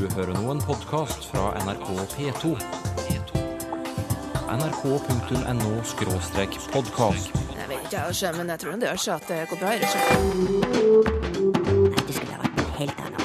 Du hører nå en podkast fra NRK P2. nrk.no-podkast. Jeg vet ikke, jeg, men jeg tror det gjør seg at det går bra. Nei, Det skulle ha vært noe helt annet.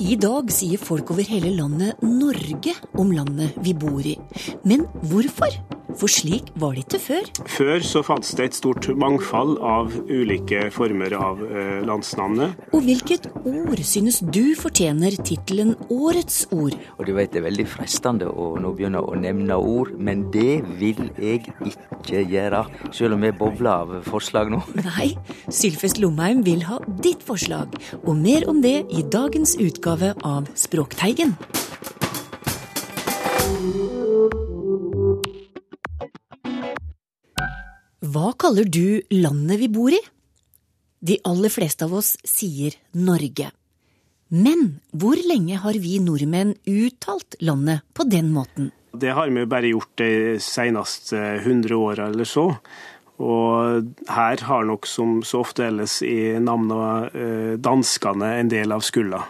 I dag sier folk over hele landet Norge om landet vi bor i. Men hvorfor? For slik var det ikke før. Før så fantes det et stort mangfold av ulike former av eh, landsnavnet. Og hvilket ord synes du fortjener tittelen Årets ord? Og du vet det er veldig fristende å nå begynne å nevne ord, men det vil jeg ikke gjøre. Selv om jeg bobler av forslag nå. Nei, Sylfest Lomheim vil ha ditt forslag, og mer om det i dagens utgave av Språkteigen. Hva kaller du landet vi bor i? De aller fleste av oss sier Norge. Men hvor lenge har vi nordmenn uttalt landet på den måten? Det har vi bare gjort de seneste 100 åra eller så. Og her har nok som så ofte ellers i navnene eh, danskene en del av skylda.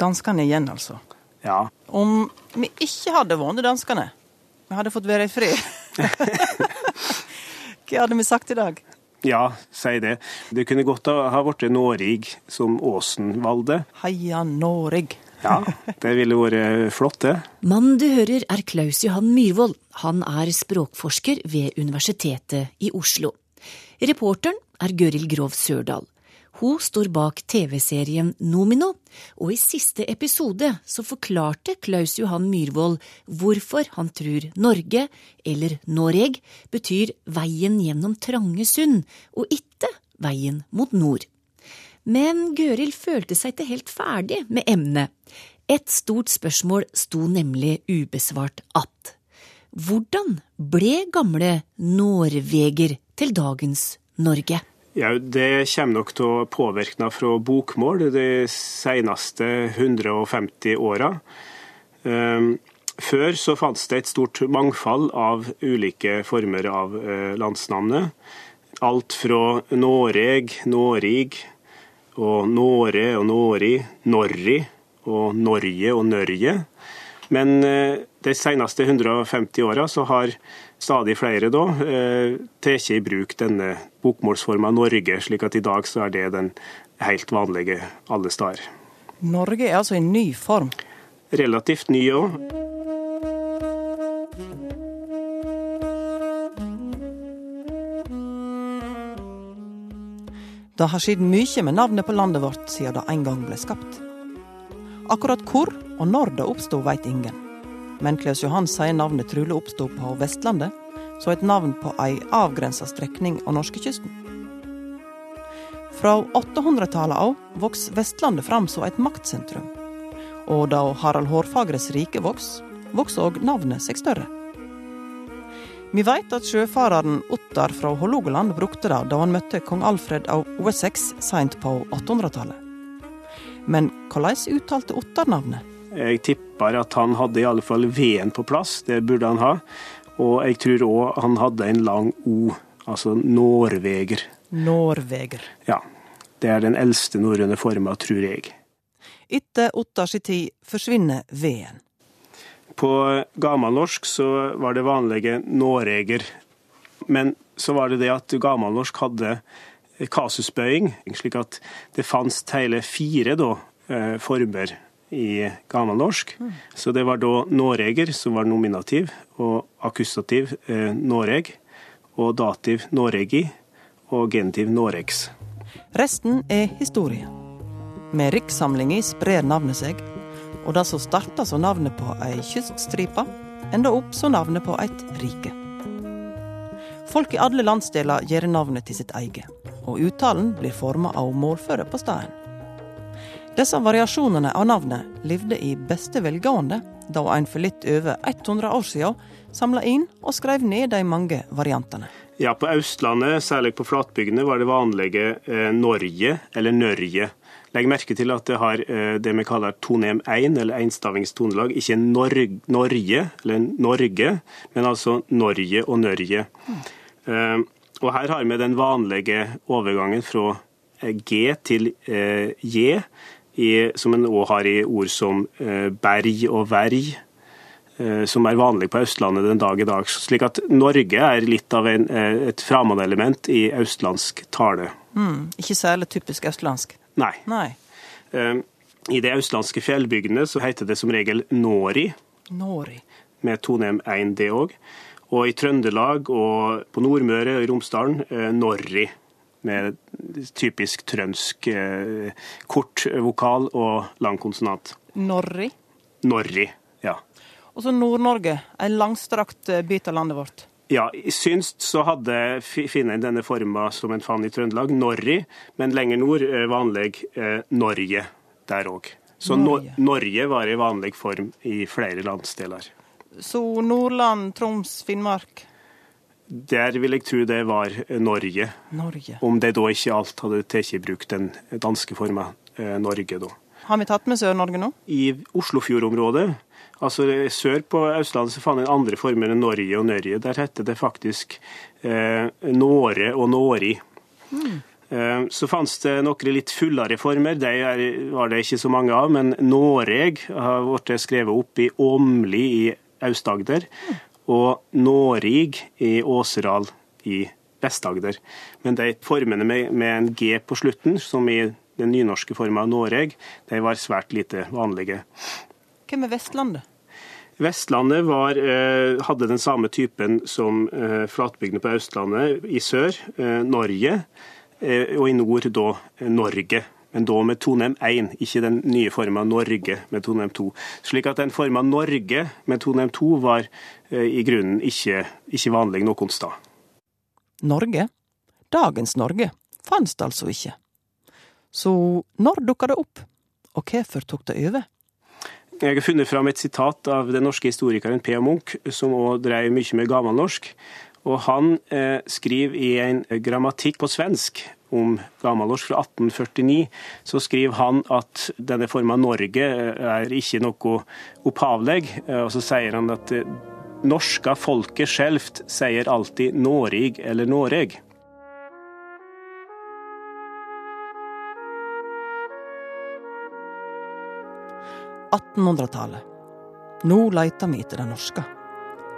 Danskene igjen, altså. Ja. Om vi ikke hadde vunnet danskene, vi hadde fått være i fred. Hva hadde vi sagt i dag? Ja, si det. Det kunne godt ha blitt Nårig, som Åsen valgte. Heia Noreg. Ja, det ville vært flott, det. Mannen du hører er Klaus Johan Myhrvold. Han er språkforsker ved Universitetet i Oslo. Reporteren er Gøril Grov Sørdal. Hun står bak TV-serien Nomino, og i siste episode så forklarte Klaus Johan Myhrvold hvorfor han tror Norge, eller Noreg, betyr veien gjennom trange sund, og ikke veien mot nord. Men Gøril følte seg ikke helt ferdig med emnet. Et stort spørsmål sto nemlig ubesvart att. Hvordan ble gamle Norveger til dagens Norge? Ja, Det kommer nok til å påvirke meg fra bokmål de seneste 150 åra. Ehm, Før så fantes det et stort mangfold av ulike former av eh, landsnavnet. Alt fra Noreg, Norig, og Nåre og Nåri, Norri og Norge og Nørje. Men eh, de seneste 150 åra så har stadig flere da eh, tatt i bruk denne bokmålsforma Norge, slik at i dag så er det den helt vanlige alle steder. Norge er altså en ny form. Relativt ny òg. Det har skjedd mye med navnet på landet vårt siden det en gang ble skapt. Akkurat hvor og når det oppsto, veit ingen. Men Klaus Johan sier navnet trolig oppsto på Vestlandet, så et navn på ei avgrensa strekning av norskekysten. Fra 800-tallet av vokste Vestlandet fram som et maktsentrum. Og da Harald Hårfagres rike vokste, vokste òg navnet seg større. Vi veit at sjøfareren Ottar fra Hålogaland brukte det da han møtte kong Alfred av Wessex seint på 800-tallet. Men hvordan uttalte Ottar navnet? Jeg tipper at han hadde i alle fall V-en på plass, det burde han ha. Og jeg tror òg han hadde en lang O, altså Norveger. Norveger. Ja. Det er den eldste norrøne forma, tror jeg. Etter Ottars tid forsvinner V-en. På gammelnorsk så var det vanlige nåreger. Men så var det det at gammelnorsk hadde kasusbøying, slik at det fantes hele fire da, eh, former i gammelnorsk. Så det var da Noreger, som var nominativ, og akkusativ eh, Noreg, og dativ Noregi, og genitiv Noregs. Resten er historie. Med rikssamlinga sprer navnet seg, og det som starta som navnet på ei kyststripe, enda opp som navnet på eit rike. Folk i alle landsdeler gjør navnet til sitt eget, og uttalen blir forma av målføre på staden. Disse variasjonene av navnet levde i beste velgående da en for litt over 100 år siden samla inn og skrev ned de mange variantene. Ja, på Østlandet, særlig på flatbygdene, var det vanlige eh, Norge eller Nørje. Legg merke til at det har eh, det vi kaller tonem 1, eller enstavingstonelag. Ikke Nor Norge, eller Norge, men altså Norge og Nørje. Eh, Og her har vi den vanlige overgangen fra G til J, som en òg har i ord som berg og verg som er vanlig på Østlandet den dag i dag. Slik at Norge er litt av en, et framandelement i østlandsk tale. Mm, ikke særlig typisk østlandsk. Nei. Nei. I de østlandske fjellbygdene så heter det som regel Nori. Nori. Med tonem 1D òg. Og i Trøndelag og på Nordmøre og i Romsdalen eh, Norri. Med typisk trønsk eh, kort vokal og lang konsonant. Norri. Norri, ja. Og så Nord-Norge, en langstrakt eh, bit av landet vårt. Ja, i Synst så hadde finnen denne forma som en fant i Trøndelag, Norri, men lenger nord vanlig eh, Norge der òg. Så Norge. Norge var i vanlig form i flere landsdeler. Så Nordland, Troms, Finnmark? Der vil jeg tro det var Norge. Norge. Om det da ikke alt hadde tatt i bruk den danske forma eh, Norge, da. Har vi tatt med Sør-Norge nå? I Oslofjordområdet, altså sør på Østlandet, så fant en andre former enn Norge og Nørje. Der heter det faktisk eh, Nåre og Nåri. Mm. Så fantes det noen litt fullere former, de var det ikke så mange av. Men Noreg har blitt skrevet opp i Åmli i Aust-Agder og Nårig i Åseral i Vest-Agder. Men de formene med, med, en G på slutten, som i den nynorske forma Nåreg, de var svært lite vanlige. Hvem er Vestlandet? Vestlandet var, hadde den samme typen som flatbygdene på Østlandet i sør, Norge og i nord da Norge. Men da med tonem 1, ikke den nye forma Norge med tonem 2. Slik at den forma Norge med tonem 2 var i grunnen ikke, ikke vanlig noen sted. Norge, dagens Norge, fantes det altså ikke. Så når dukka det opp, og hvorfor tok det over? Jeg har funnet fram et sitat av den norske historikeren P. Munch, som òg drev mye med gammelnorsk. Og han eh, skriver i en grammatikk på svensk om gammelårs fra 1849, så skriver han at denne forma Norge er ikke noe opphavlig. Og så sier han at det norska folket skjelvt sier alltid «Norig» eller 'Noreg'. –1800-tallet. Nå leiter vi etter det norske.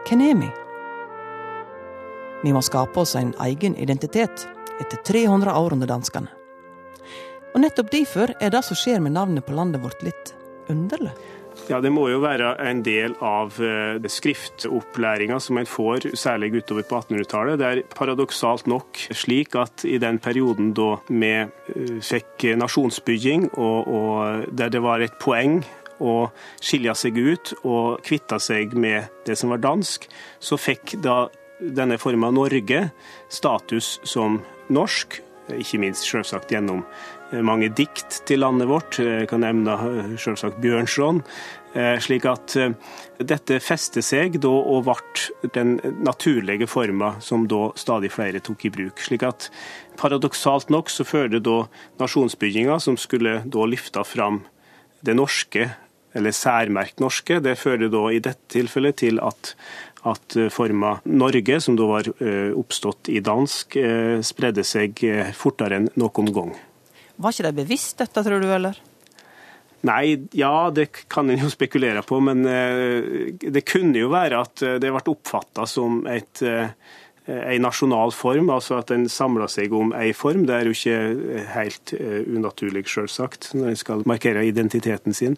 Hvem er vi? Vi må skape oss en egen identitet etter 300 år under danskene. Og nettopp derfor er det som skjer med navnet på landet vårt litt underlig. Ja, Det må jo være en del av skriftopplæringa som en får, særlig utover på 1800-tallet. Det er paradoksalt nok slik at i den perioden da vi fikk nasjonsbygging, og, og der det var et poeng å skilje seg ut og kvitte seg med det som var dansk, så fikk da denne forma Norge status som norsk, ikke minst selvsagt gjennom mange dikt til landet vårt. Jeg kan nevne selvsagt Bjørnson. Slik at dette festet seg da og ble den naturlige forma som da stadig flere tok i bruk. Slik at paradoksalt nok så førte da nasjonsbygginga, som skulle da løfte fram det norske, eller særmerkt norske, det førte da i dette tilfellet til at at forma Norge, som da var oppstått i dansk, spredde seg fortere enn noen gang. Var ikke de bevisst dette, tror du, eller? Nei, ja, det kan en jo spekulere på, men det kunne jo være at det ble oppfatta som et en nasjonal form, altså at en samla seg om ei form. Det er jo ikke helt unaturlig, selvsagt, når en skal markere identiteten sin.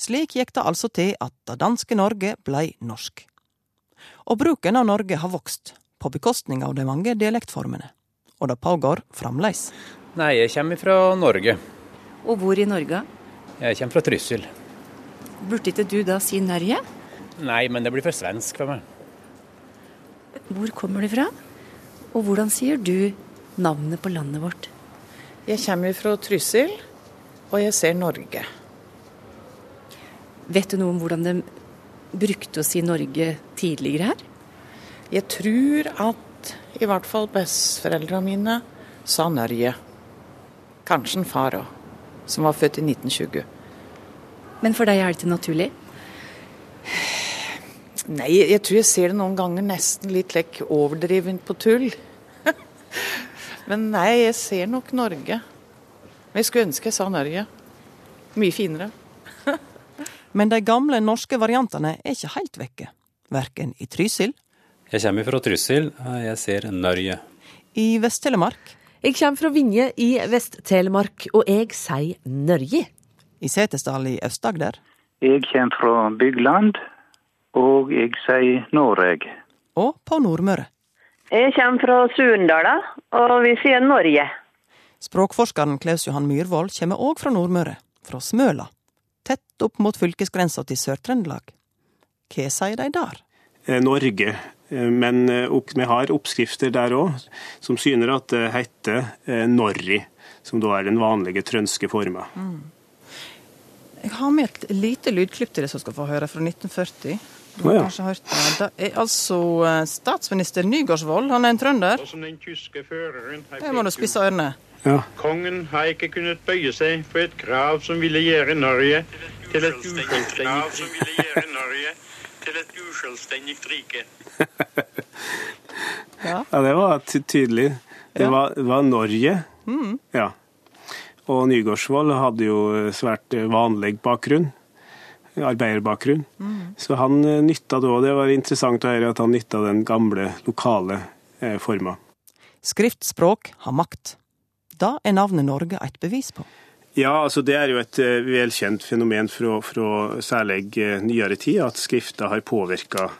Slik gikk det altså til at det danske Norge blei norsk. Og bruken av Norge har vokst, på bekostning av de mange dialektformene. Og det pågår fremdeles. Nei, jeg kommer fra Norge. Og hvor i Norge? Jeg kommer fra Trysil. Burde ikke du da si Norge? Nei, men det blir for svensk for meg. Hvor kommer du fra? Og hvordan sier du navnet på landet vårt? Jeg kommer fra Trysil, og jeg ser Norge. Vet du noe om hvordan de brukte å si Norge tidligere her? Jeg tror at i hvert fall besteforeldrene mine sa Norge. Kanskje en far òg, som var født i 1920. Men for deg er det ikke naturlig? Nei, jeg tror jeg ser det noen ganger nesten litt lekk overdrivent på tull. Men nei, jeg ser nok Norge. Men jeg skulle ønske jeg sa Norge. Mye finere. Men de gamle norske variantene er ikke helt vekke. Verken i Trysil, Jeg kommer fra Trysil. Jeg ser Norge. i Vest-Telemark, Jeg kommer fra Vinje i Vest-Telemark, og jeg sier Nørje. i Setesdal i Øst-Agder Jeg kommer fra Bygland, og jeg sier Norge. og på Nordmøre. Jeg kommer fra Sundala, og vi sier Norge. Språkforskeren Klaus Johan Myhrvold kommer òg fra Nordmøre, fra Smøla. Tett opp mot fylkesgrensa til Sør-Trøndelag. Hva sier de der? Eh, Norge. Eh, Men eh, vi har oppskrifter der òg som syner at det heter Norri, som da er den vanlige trønske forma. Jeg har med et lite lydklipp til det som skal få høre, fra 1940. Du har ja. kanskje hørt det. Det er altså statsminister Nygaardsvold, han er en trønder. Som den tyske føreren har Det må du spisse ørene. Ja. Kongen har ikke kunnet bøye seg for et krav som ville gjøre Norge til et uselvstendig rike. Ja, det var tydelig. Det Ja. var, var Norge. Mm. Ja. Og Nygaardsvold hadde jo svært eh, vanlig bakgrunn. Arbeiderbakgrunn. Mm. Så han nytta nytta da, det var interessant å høre at han nytta den gamle, lokale eh, forma. Skriftspråk har makt. Da er navnet Norge et bevis på. Ja, altså det er jo et eh, velkjent fenomen fra, fra særlig eh, nyere tid, at skrifta har påvirka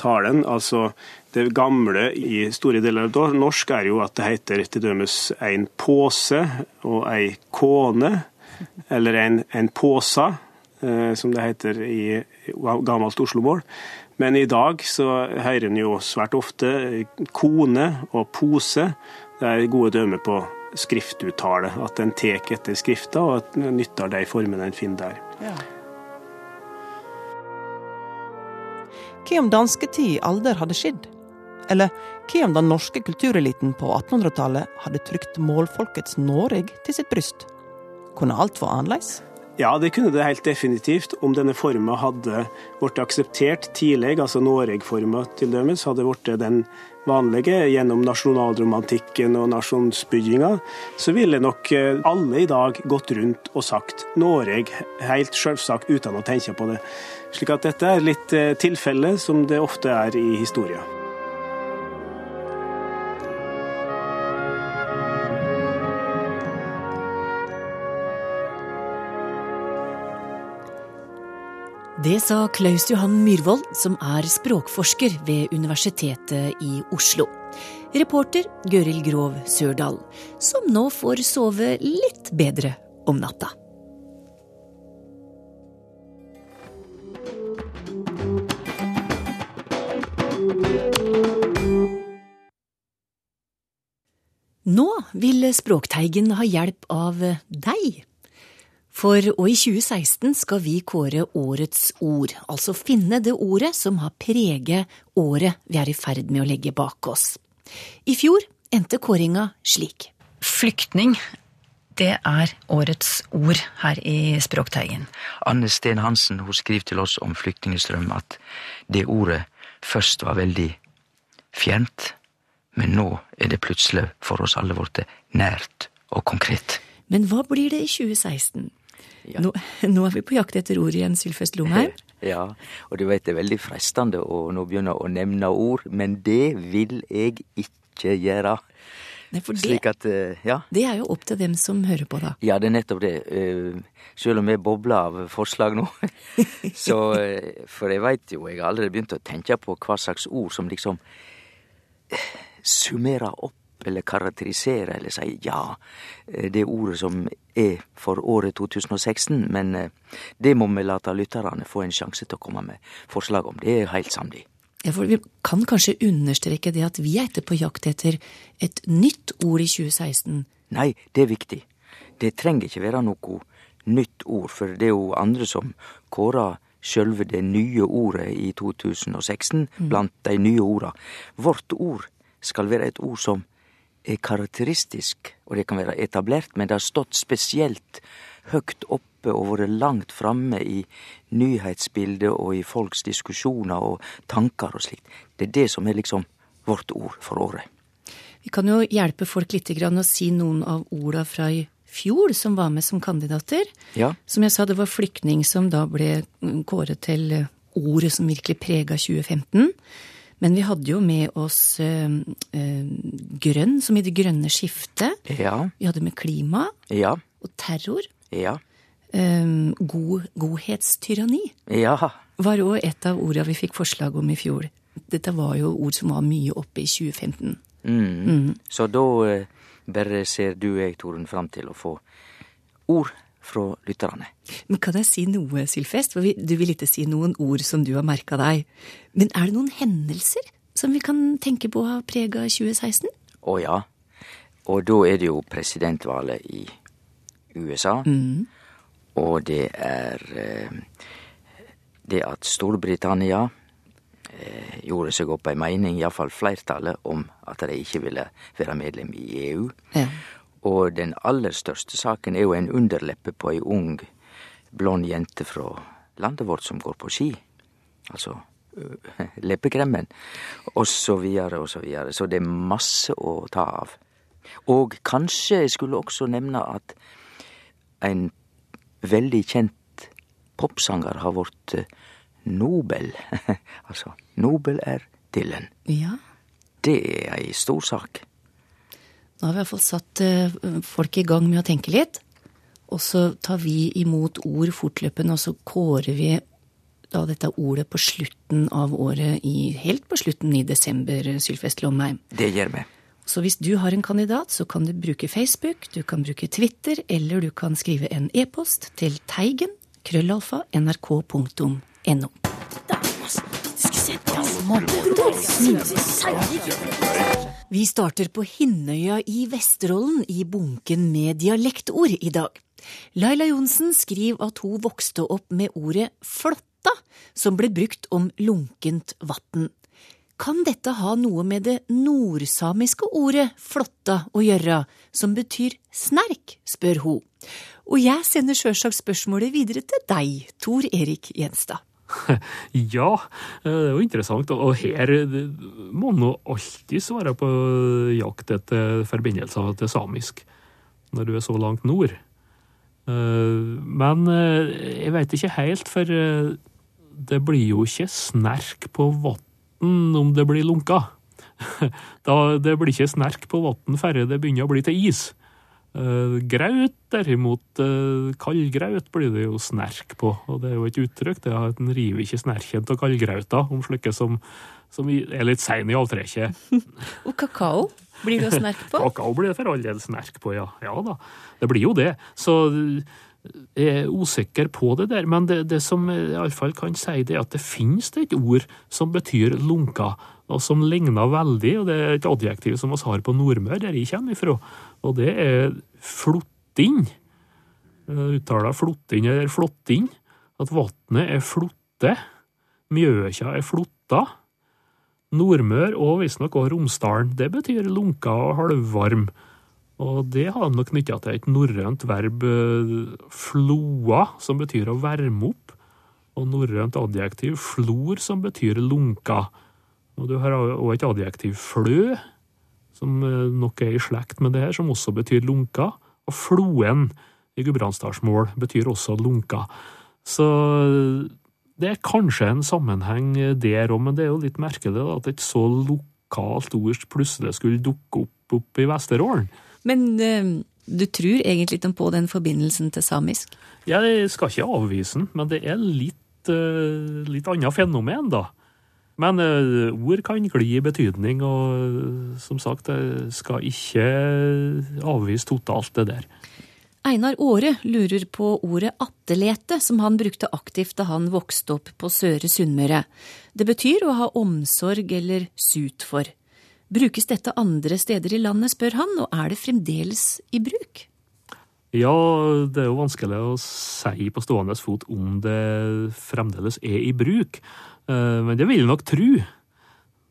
talen. Altså det gamle i store deler av norsk er jo at det heter til dømes en påse og ei kone, eller en, en påsa, eh, som det heter i gammelt oslomål. Men i dag så hører en jo svært ofte kone og pose. Det er gode dømmer på skriftuttale, at en tek etter skrifta og at en nytter de formene en finner der. Hva om dansketid alder hadde skidd? Eller hva om den norske kultureliten på 1800-tallet hadde trykt målfolkets Noreg til sitt bryst? Kunne alt vært annerledes? Ja, det kunne det helt definitivt. Om denne forma hadde blitt akseptert tidlig, altså Noreg-forma til dømes, hadde blitt den vanlige gjennom nasjonalromantikken og nasjonsbygginga, så ville nok eh, alle i dag gått rundt og sagt Noreg, helt selvsagt uten å tenke på det. Slik at dette er litt eh, tilfelle, som det ofte er i historia. Det sa Klaus Johan Myhrvold, som er språkforsker ved Universitetet i Oslo. Reporter Gøril Grov Sørdal, som nå får sove litt bedre om natta. Nå vil Språkteigen ha hjelp av deg. For og i 2016 skal vi kåre årets ord, altså finne det ordet som har preget året vi er i ferd med å legge bak oss. I fjor endte kåringa slik. Flyktning, det er årets ord her i Språkteigen. Anne Sten Hansen hun skriver til oss om flyktningstrøm at det ordet først var veldig fjernt, men nå er det plutselig for oss alle blitt nært og konkret. Men hva blir det i 2016? Nå, nå er vi på jakt etter ord igjen, Sylfest Lomheim. Ja, og du vet det er veldig fristende å nå begynne å nevne ord, men det vil jeg ikke gjøre. Nei, for det, at, eh, ja. det er jo opp til dem som hører på, da. Ja, det er nettopp det. Eh, Selv om jeg bobler av forslag nå. Så, eh, for jeg veit jo, jeg har allerede begynt å tenke på hva slags ord som liksom summerer opp eller karakterisere eller si ja, eh, det ordet som er for året 2016. Men eh, det må vi late lytterne få en sjanse til å komme med forslag om. Det er helt samd i. Ja, for Vi kan kanskje understreke det at vi er ikke på jakt etter et nytt ord i 2016. Nei, det er viktig. Det trenger ikke være noe nytt ord, for det er jo andre som kårer sjølve det nye ordet i 2016 blant de nye orda. Vårt ord skal være et ord som er karakteristisk, og det kan være etablert, men det har stått spesielt høgt oppe og vært langt framme i nyhetsbildet og i folks diskusjoner og tanker og slikt. Det er det som er liksom vårt ord for året. Vi kan jo hjelpe folk litt grann å si noen av orda fra i fjor som var med som kandidater. Ja. Som jeg sa, det var flyktning som da ble kåret til ordet som virkelig prega 2015. Men vi hadde jo med oss eh, eh, grønn, som i det grønne skiftet. Ja. Vi hadde med klima Ja. og terror. Ja. Eh, god, godhetstyranni Ja. var òg et av orda vi fikk forslag om i fjor. Dette var jo ord som var mye oppe i 2015. Mm. Mm. Så da eh, bare ser du og jeg, Torunn, fram til å få ord fra lytterne. Men kan jeg si noe, Sylfest? Du vil ikke si noen ord som du har merka deg. Men er det noen hendelser som vi kan tenke på har prega 2016? Å ja. Og da er det jo presidentvalget i USA. Mm. Og det er eh, det at Storbritannia eh, gjorde seg opp ei mening, iallfall flertallet, om at de ikke ville være medlem i EU. Ja. Og den aller største saken er jo en underleppe på ei ung, blond jente fra landet vårt som går på ski. Altså øh, leppekremmen. Og så videre og så videre. Så det er masse å ta av. Og kanskje jeg skulle også nevne at en veldig kjent popsanger har blitt eh, Nobel. altså, Nobel er Dylan. Ja. Det er ei stor sak. Da har vi iallfall satt eh, folk i gang med å tenke litt. Og så tar vi imot ord fortløpende, og så kårer vi da dette ordet på slutten av året, i, helt på slutten i desember, Sylfest Lomheim. Det gjør vi. Så hvis du har en kandidat, så kan du bruke Facebook, du kan bruke Twitter, eller du kan skrive en e-post til teigen krøllalfa nrk.no. Vi starter på Hinnøya i Vesterålen i bunken med dialektord i dag. Laila Johnsen skriver at hun vokste opp med ordet flåtta, som ble brukt om lunkent vann. Kan dette ha noe med det nordsamiske ordet flåtta å gjøre, som betyr snerk, spør hun. Og jeg sender sjølsagt spørsmålet videre til deg, Tor Erik Gjenstad. Ja, eh, det er jo interessant. Og her eh, må man jo alltid svare på jakt etter forbindelser til samisk, når du er så langt nord. Eh, Men jeg veit ikke helt, for det blir jo ikke snerk på vann om det blir lunka. Det blir ikke snerk på vann før det begynner å bli til is. Uh, graut, derimot, uh, kaldgraut blir det jo snerk på, og det er jo et uttrykk. det er at En river ikke snerken av kaldgrauta om slike som, som er litt sein i avtrekket. Og kakao blir det å snerke på? Kakao blir det for all del snerk på, ja. Ja da, det blir jo det. Så jeg er usikker på det der, men det, det som jeg iallfall kan si, det er at det finnes det et ord som betyr lunka, og som ligner veldig, og det er et adjektiv som vi har på Nordmøre, der jeg kommer ifra, og det er flotting. Uttaler flotting eller flotting. At vannet er flotte, Mjøkja er flotta. Nordmør og visstnok også Romsdalen, det betyr lunka og halvvarm. Og det har nok knytta til et norrønt verb, floa, som betyr å varme opp, og norrønt adjektiv flor, som betyr lunka. Og du har òg et adjektiv flø, som nok er i slekt med det her, som også betyr lunka. Og floen i gudbrandsdalsmål betyr også lunka. Så det er kanskje en sammenheng der òg, men det er jo litt merkelig da, at et så lokalt ord plutselig skulle dukke opp opp i Vesterålen. Men eh, du tror egentlig ikke på den forbindelsen til samisk? Jeg skal ikke avvise den, men det er litt, litt annet fenomen, da. Men uh, ord kan gli i betydning, og uh, som sagt, jeg skal ikke avvise totalt det der. Einar Aare lurer på ordet attelete, som han brukte aktivt da han vokste opp på Søre Sunnmøre. Det betyr å ha omsorg eller sut for. Brukes dette andre steder i landet, spør han, og er det fremdeles i bruk? Ja, det er jo vanskelig å si på stående fot om det fremdeles er i bruk, men det vil jeg nok tro.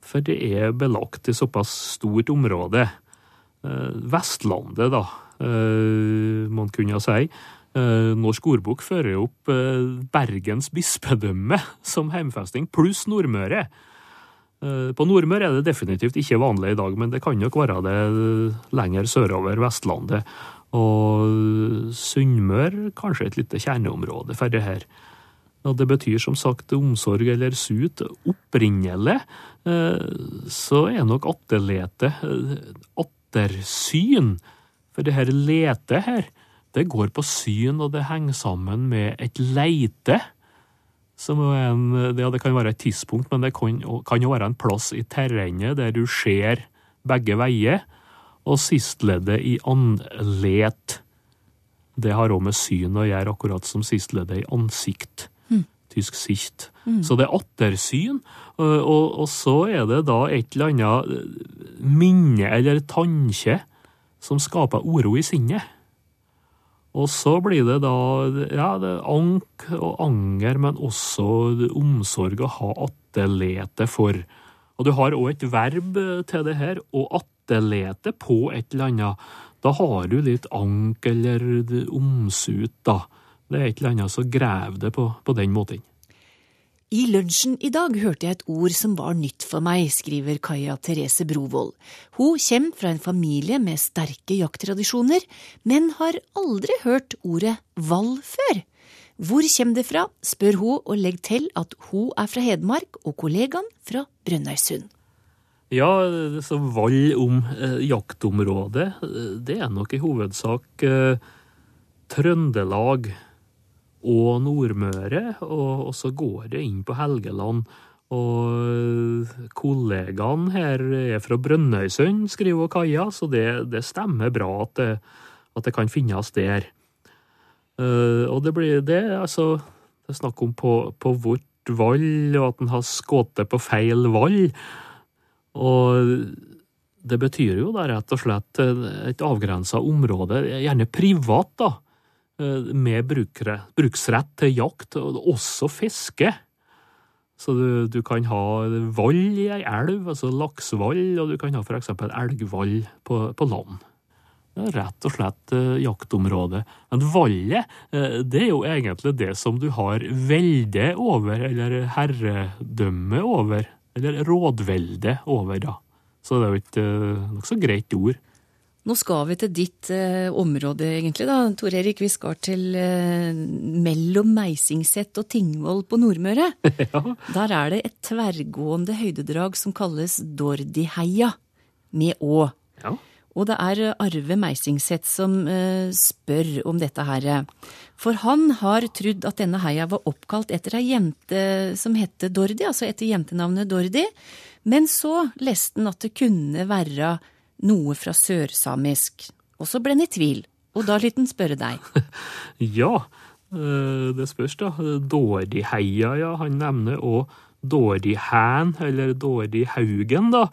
For det er belagt i såpass stort område. Vestlandet, da, man kunne si. Norsk ordbok fører opp Bergens bispedømme som heimfesting, pluss Nordmøre. Eh, På Nordmøre er det definitivt ikke vanlig i dag, men det kan nok være det lenger sørover Vestlandet. Og Sunnmøre kanskje et lite kjerneområde for det her. Og det betyr som sagt omsorg eller sut. Opprinnelig eh, så er nok atterlete eh, attersyn. For det her lete her, det går på syn, og det henger sammen med et leite. Som en, ja, det kan være et tidspunkt, men det kan kan jo være en plass i terrenget der du ser begge veier. Og sistleddet i anlet. Det har òg med syn å gjøre, akkurat som sistleddet i ansikt. Tysk sicht. Mm. Så det er attersyn, og, og, og så er det da et eller annet minne eller tanke som skaper uro i sinnet. Og så blir det da ja, det ank og anger, men også omsorg å ha attelete for. Og du har òg et verb til det her, å attelete på et eller annet. Da har du litt ank eller omsut, da. Det er et eller annet som graver det på, på den måten. I lunsjen i dag hørte jeg et ord som var nytt for meg, skriver Kaja Therese Brovold. Hun kommer fra en familie med sterke jakttradisjoner, men har aldri hørt ordet vall før. Hvor kommer det fra, spør hun og legger til at hun er fra Hedmark og kollegaen fra Brønnøysund. Ja, så valg om eh, jaktområdet, eh, det er nok i hovedsak eh, Trøndelag og Nordmøre, og, og så går det inn på Helgeland. Og kollegaen her er fra Brønnøysund, skriver Kaja, så det, det stemmer bra at det, at det kan finnes der. Eh, og det blir det, altså Det er snakk om på, på vårt vall, og at en har skutt på feil vall. Og det betyr jo da rett og slett et avgrensa område, gjerne privat, da, med brukere, bruksrett til jakt, og også fiske. Så du, du kan ha vall i ei elv, altså laksevall, og du kan ha for eksempel elgvall på, på land. Det er rett og slett eh, jaktområde. Men vallet, eh, det er jo egentlig det som du har velde over, eller herredømme over, eller rådvelde over, da. Så det er jo et eh, nokså greit ord. Nå skal vi til ditt eh, område, egentlig, da, Tor Erik. Vi skal til eh, mellom Meisingset og Tingvoll på Nordmøre. Der er det et tverrgående høydedrag som kalles Dordiheia, med å. Og det er Arve Meisingset som eh, spør om dette her. For han har trodd at denne heia var oppkalt etter ei jente som hette Dordi, altså etter jentenavnet Dordi. Men så leste han at det kunne være noe fra sørsamisk. Og så ble han i tvil. Og da lytten spørre deg. Ja, eh, det spørs, da. Dårdiheia, ja. Han nevner òg Dårdihæn, eller Dårdihaugen, da,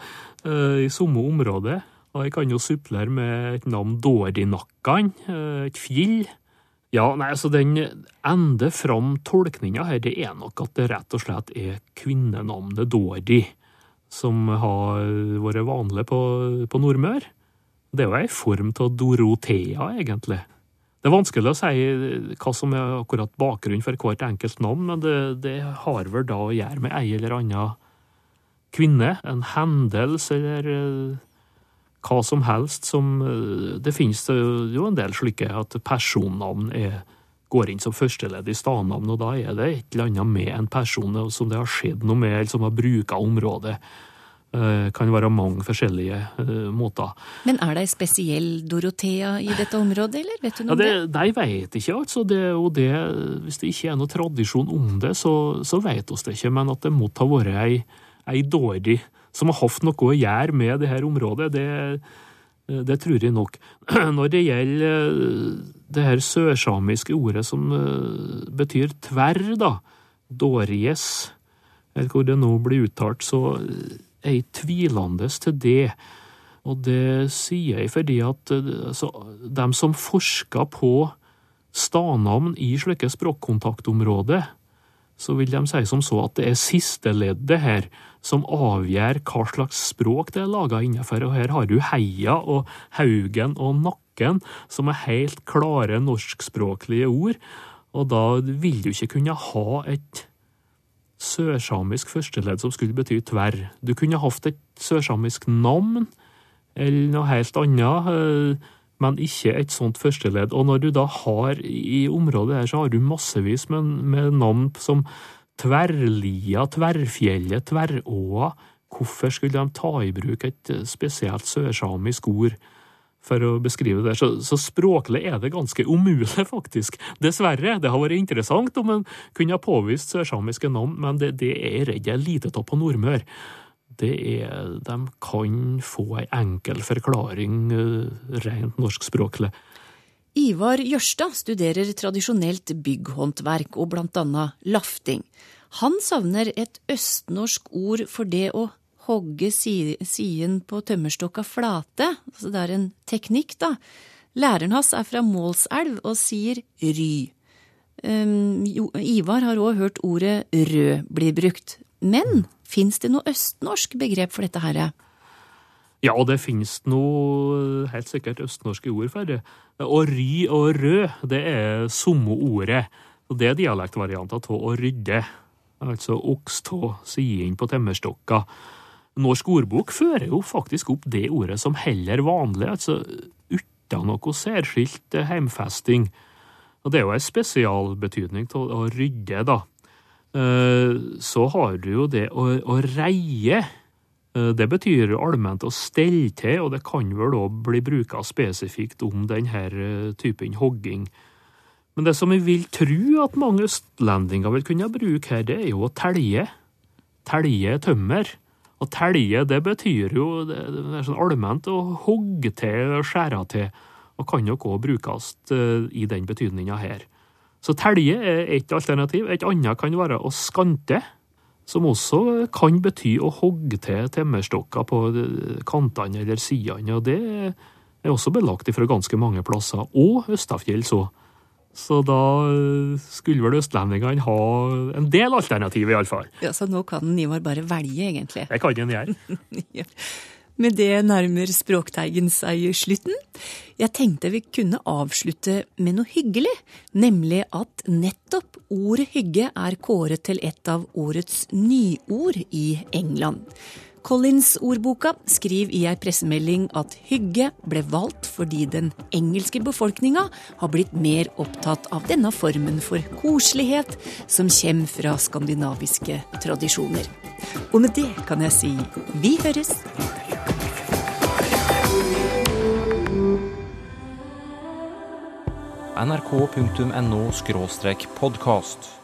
eh, i samme område. Og jeg kan jo supplere med et navn Dårdinakkan, eh, et fjell. Ja, nei, altså den ender fram tolkninga her, det er nok at det rett og slett er kvinnenavnet Dårdi som har vært vanlig på, på Nordmør. Det er jo ei form av Dorothea, egentlig. Det er vanskelig å si hva som er akkurat bakgrunnen for hvert enkelt navn, men det, det har vel da å gjøre med ei eller anna kvinne, en hendelse eller eh, hva som helst som eh, Det finnes jo en del slike at personnavn er, går inn som førsteledd i stadnavn, og da er det et eller annet med en person som det har skjedd noe med, eller som har bruka området. Det Kan være mange forskjellige eh, måter. Men er det ei spesiell Dorothea i dette området, eller vet du noe Ja, om det, Nei, vet ikke, altså. Det, det, hvis det ikke er noe tradisjon om det, så, så vet oss det ikke. Men at det måtte ha vært ei, ei dårlig som har hatt noe å gjøre med det her området, det, det tror jeg nok. Når det gjelder det her sørsamiske ordet som eh, betyr tverr, da, dårjes, eller hvor det nå blir uttalt, så er jeg tvilende til det. Og det sier jeg fordi at eh, altså, de som forsker på stadnavn i slike språkkontaktområder, så vil de si som så at det er sisteleddet her som avgjør hva slags språk det er laga innenfor. Og her har du heia og haugen og nakken, som er helt klare norskspråklige ord. Og da vil du ikke kunne ha et sørsamisk førsteledd som skulle bety tverr. Du kunne hatt et sørsamisk navn, eller noe helt annet, eh, men ikke et sånt førsteledd. Og når du da har i området her, så har du massevis med, med navn som Tverrlia, Tverrfjellet, Tverråa. Hvorfor skulle de ta i bruk et spesielt sørsamisk ord? For å beskrive det. Så, så, språklig er det ganske umulig, faktisk. Dessverre. Det har vært interessant om en kunne ha påvist sørsamiske navn, men det, det er redd jeg lite av på Nordmør. Det er De kan få ei enkel forklaring uh, rent norskspråklig. Ivar Jørstad studerer tradisjonelt bygghåndverk og blant annet lafting. Han savner et østnorsk ord for det å hogge siden på tømmerstokka flate. Altså det er en teknikk, da. Læreren hans er fra Målselv og sier ry. Um, Ivar har òg hørt ordet rød bli brukt. Men fins det noe østnorsk begrep for dette her? Ja, det finnes noe helt sikkert østnorske ord for det. Og ry og rød, det er samme ordet. Og det er dialektvarianter av å rydde. Altså okstå, siden på tømmerstokka. Norsk ordbok fører jo faktisk opp det ordet som heller vanlig, altså uten noe særskilt eh, heimfesting. Og det er jo ei spesialbetydning til å rydde, da. Eh, så har du jo det å, å reie. Eh, det betyr allment å stelle til, og det kan vel òg bli bruka spesifikt om denne typen hogging. Men det som jeg vil tro at mange østlendinger vil kunne bruke her, det er jo å telje. Telje tømmer. Å telje, det betyr jo det, er sånn allment å hogge til og skjære til, og kan nok òg brukes eh, i den betydninga her. Så telje er ett alternativ. Et annet kan være å skante, som også kan bety å hogge til temmerstokker på eh, kantene eller sidene, og det er også belagt fra ganske mange plasser, og Østafjells òg. Så da eh, skulle vel østlendingene ha en del alternativ, iallfall. Ja, så nå kan Ivar bare velge, egentlig? Det kan han gjøre. ja. Med det nærmer Språkteigen seg slutten. Jeg tenkte vi kunne avslutte med noe hyggelig, nemlig at nettopp ordet hygge er kåret til et av årets nyord i England. Collins-ordboka skriver i ei pressemelding at hygge ble valgt fordi den engelske befolkninga har blitt mer opptatt av denne formen for koselighet som kommer fra skandinaviske tradisjoner. Og med det kan jeg si vi høres! nrk.no podkast.